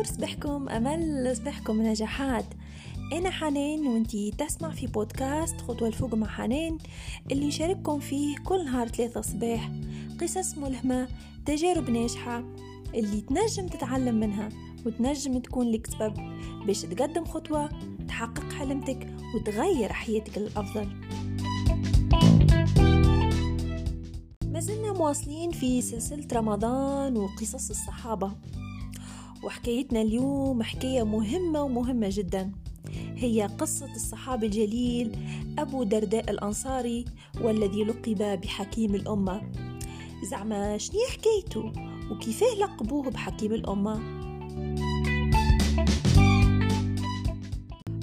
نور صبحكم أمل صبحكم نجاحات. أنا حنان وانتي تسمع في بودكاست خطوة الفوق مع حنان اللي نشارككم فيه كل نهار ثلاثة صباح قصص ملهمة تجارب ناجحة اللي تنجم تتعلم منها وتنجم تكون لك سبب باش تقدم خطوة تحقق حلمتك وتغير حياتك للأفضل. ما زلنا مواصلين في سلسلة رمضان وقصص الصحابة. وحكايتنا اليوم حكاية مهمة ومهمة جدا. هي قصة الصحابي الجليل أبو درداء الأنصاري والذي لقب بحكيم الأمة. زعما شنو حكايته؟ وكيفاه لقبوه بحكيم الأمة؟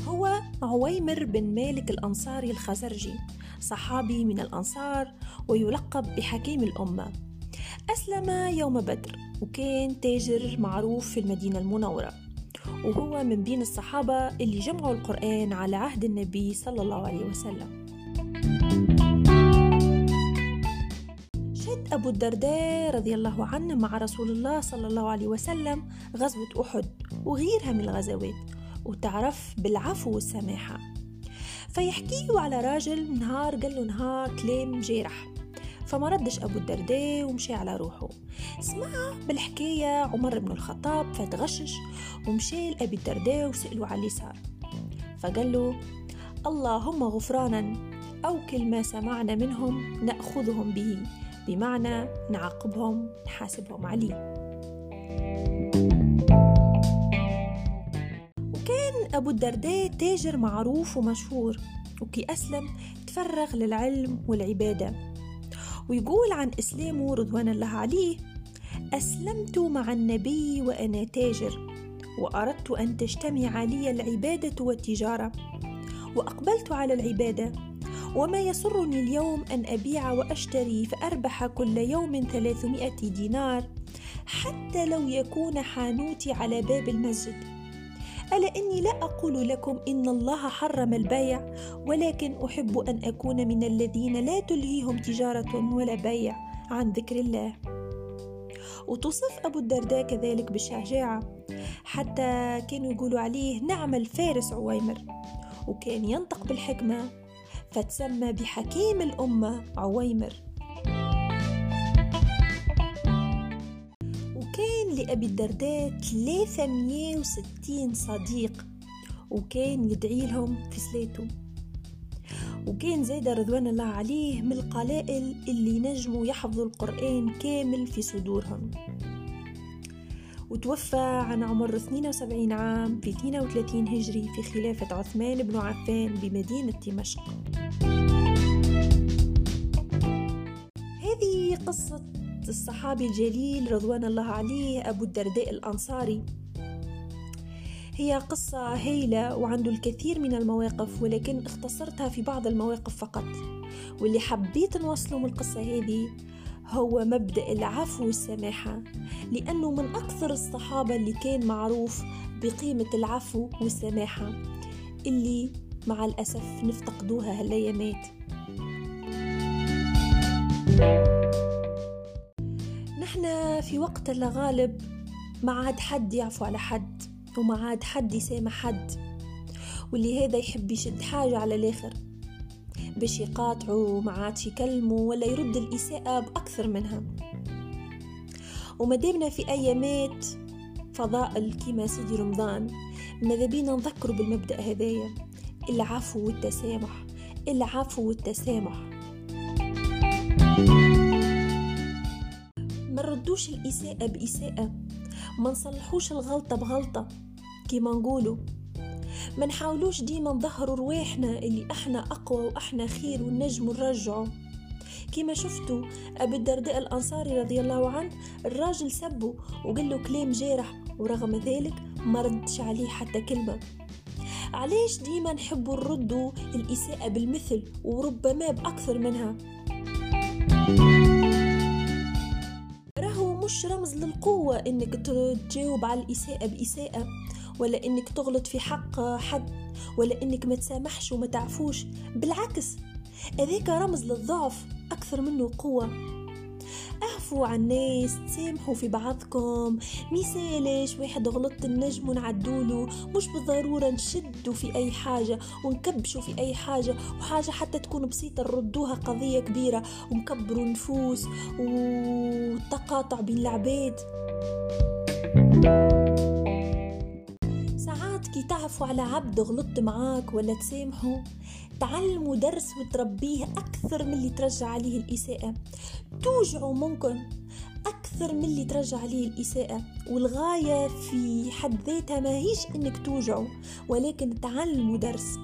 هو عويمر بن مالك الأنصاري الخزرجي صحابي من الأنصار ويلقب بحكيم الأمة. أسلم يوم بدر. وكان تاجر معروف في المدينة المنورة وهو من بين الصحابة اللي جمعوا القرآن على عهد النبي صلى الله عليه وسلم. شد أبو الدرداء رضي الله عنه مع رسول الله صلى الله عليه وسلم غزوة أحد وغيرها من الغزوات وتعرف بالعفو والسماحة. فيحكيه على راجل نهار قال له نهار كلام جارح. فما ردش أبو الدرداء ومشي على روحه. سمع بالحكاية عمر بن الخطاب فتغشش ومشي لأبي الدرداء وسأله على اللي صار فقال له اللهم غفرانا أو كل ما سمعنا منهم نأخذهم به بمعنى نعاقبهم نحاسبهم عليه. وكان أبو الدرداء تاجر معروف ومشهور وكي أسلم تفرغ للعلم والعبادة. ويقول عن إسلامه رضوان الله عليه أسلمت مع النبي وأنا تاجر وأردت أن تجتمع لي العبادة والتجارة وأقبلت على العبادة وما يسرني اليوم أن أبيع وأشتري فأربح كل يوم ثلاثمائة دينار حتى لو يكون حانوتي على باب المسجد. ألا إني لا أقول لكم إن الله حرم البيع ولكن أحب أن أكون من الذين لا تلهيهم تجارة ولا بيع عن ذكر الله. وتصف أبو الدرداء كذلك بالشجاعة. حتى كانوا يقولوا عليه نعم الفارس عويمر. وكان ينطق بالحكمة فتسمى بحكيم الأمة عويمر. لأبي الدرداء 360 صديق وكان يدعي لهم في سليته وكان زيد رضوان الله عليه من القلائل اللي نجموا يحفظوا القرآن كامل في صدورهم. وتوفى عن عمر 72 عام في 32 هجري في خلافة عثمان بن عفان بمدينة دمشق. هذه قصة الصحابي الجليل رضوان الله عليه أبو الدرداء الأنصاري. هي قصة هايلة وعنده الكثير من المواقف ولكن اختصرتها في بعض المواقف فقط. واللي حبيت نوصله من القصة هذه هو مبدأ العفو والسماحة. لأنه من أكثر الصحابة اللي كان معروف بقيمة العفو والسماحة اللي مع الأسف نفتقدوها هالأيامات نحن في وقت لا غالب ما عاد حد يعفو على حد وما عاد حد يسامح حد. واللي هذا يحب يشد حاجة على الآخر. باش يقاطعوا ما عادش يكلموا ولا يرد الإساءة بأكثر منها. ومدامنا في أيامات فضائل كيما سيدي رمضان ماذا بينا نذكروا بالمبدأ هذايا؟ العفو والتسامح. العفو والتسامح. نردوش الإساءة بإساءة. ما نصلحوش الغلطة بغلطة كيما نقولوا. ما نحاولوش ديما نظهروا رواحنا اللي إحنا أقوى وإحنا خير ونجموا نرجعوا. كيما شفتوا أبي الدرداء الأنصاري رضي الله عنه الراجل سبه وقال له كلام جارح ورغم ذلك ما ردش عليه حتى كلمة. علاش ديما نحبوا نردوا الإساءة بالمثل وربما بأكثر منها؟ مش رمز للقوة إنك تجاوب على الإساءة بإساءة ولا إنك تغلط في حق حد ولا إنك ما تسامحش وما تعفوش بالعكس هذاك رمز للضعف أكثر منه قوة. تعفوا عن الناس تسامحوا في بعضكم. مثالش واحد غلط النجم ونعدوله مش بالضرورة نشدوا في أي حاجة ونكبشوا في أي حاجة وحاجة حتى تكون بسيطة نردوها قضية كبيرة ونكبروا نفوس والتقاطع بين العباد. ساعات كي تعرفوا على عبد غلط معاك ولا تسامحوا تعلموا درس وتربيه أكثر من اللي ترجع عليه الإساءة. توجعوا ممكن أكثر من اللي ترجع عليه الإساءة. والغاية في حد ذاتها ما هيش إنك توجعوا ولكن تعلموا درس.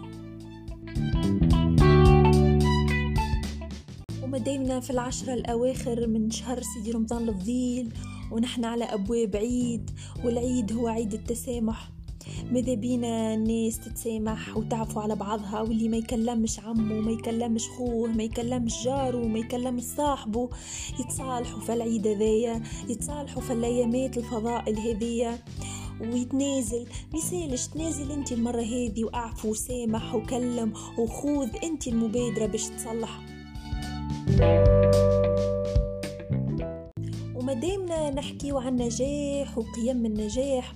ومدينا في العشرة الأواخر من شهر سيدي رمضان الفضيل ونحن على أبواب عيد والعيد هو عيد التسامح. ماذا بينا الناس تتسامح وتعفو على بعضها واللي ما يكلمش عمه ما يكلمش خوه ما يكلمش جاره ما يكلمش صاحبه. يتصالحوا في العيد هذايا يتصالحوا في الأيامات الفضائل هذيا. ويتنازل ميسالش تنازل أنت المرة هذه وأعفو وسامح وكلم وخوذ أنت المبادرة باش تصلح. ومدامنا نحكيو عن نجاح وقيم النجاح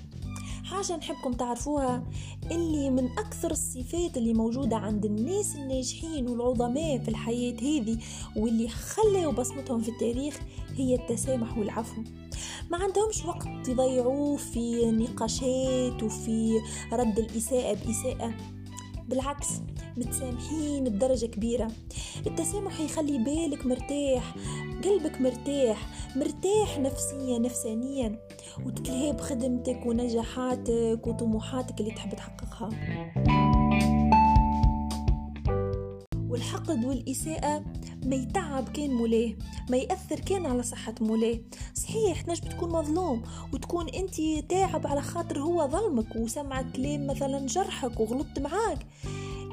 حاجة نحبكم تعرفوها اللي من أكثر الصفات اللي موجودة عند الناس الناجحين والعظماء في الحياة هذه واللي خلوا بصمتهم في التاريخ هي التسامح والعفو. ما عندهمش وقت يضيعوه في نقاشات وفي رد الإساءة بإساءة. بالعكس متسامحين بدرجة كبيرة. التسامح يخلي بالك مرتاح قلبك مرتاح مرتاح نفسيا نفسانيا. وتتلهي بخدمتك ونجاحاتك وطموحاتك اللي تحب تحققها. والحقد والإساءة ما يتعب كان مولاه ما يأثر كان على صحة مولاه. صحيح تنجم تكون مظلوم وتكون أنت تاعب على خاطر هو ظلمك وسمع كلام مثلا جرحك وغلطت معاك.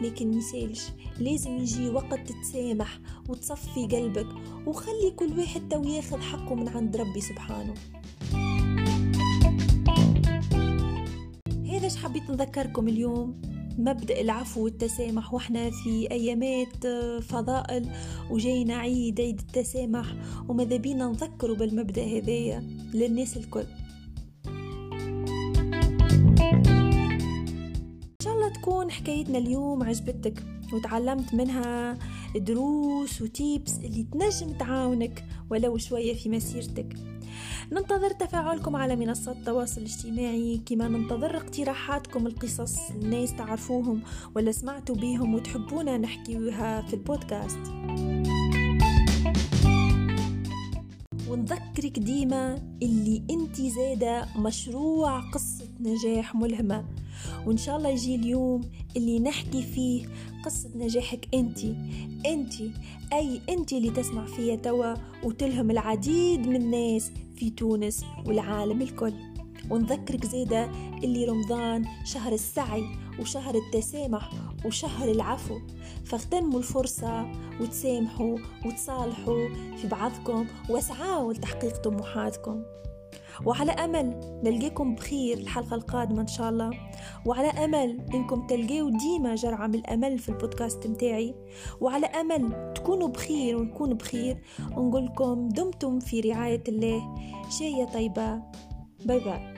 لكن ميسالش لازم يجي وقت تتسامح وتصفي قلبك وخلي كل واحد تو ياخذ حقه من عند ربي سبحانه. هذا حبيت نذكركم اليوم؟ مبدأ العفو والتسامح. وإحنا في أيامات فضائل وجينا عيد عيد التسامح وماذا بينا نذكروا بالمبدأ هذايا للناس الكل. تكون حكايتنا اليوم عجبتك وتعلمت منها دروس وتيبس اللي تنجم تعاونك ولو شوية في مسيرتك. ننتظر تفاعلكم على منصات التواصل الاجتماعي كما ننتظر اقتراحاتكم القصص الناس تعرفوهم ولا سمعتوا بيهم وتحبونا نحكيوها في البودكاست. ونذكرك ديما اللي انت زادة مشروع قصة نجاح ملهمة. وإن شاء الله يجي اليوم اللي نحكي فيه قصة نجاحك أنت. أنت أي أنت اللي تسمع فيها توا وتلهم العديد من الناس في تونس والعالم الكل. ونذكرك زيادة اللي رمضان شهر السعي وشهر التسامح وشهر العفو. فاغتنموا الفرصة وتسامحوا وتصالحوا في بعضكم واسعوا لتحقيق طموحاتكم. وعلى أمل نلقاكم بخير الحلقة القادمة إن شاء الله. وعلى أمل إنكم تلقاو ديما جرعة من الأمل في البودكاست متاعي. وعلى أمل تكونوا بخير ونكون بخير. ونقولكم دمتم في رعاية الله. عشية طيبة. bye bye.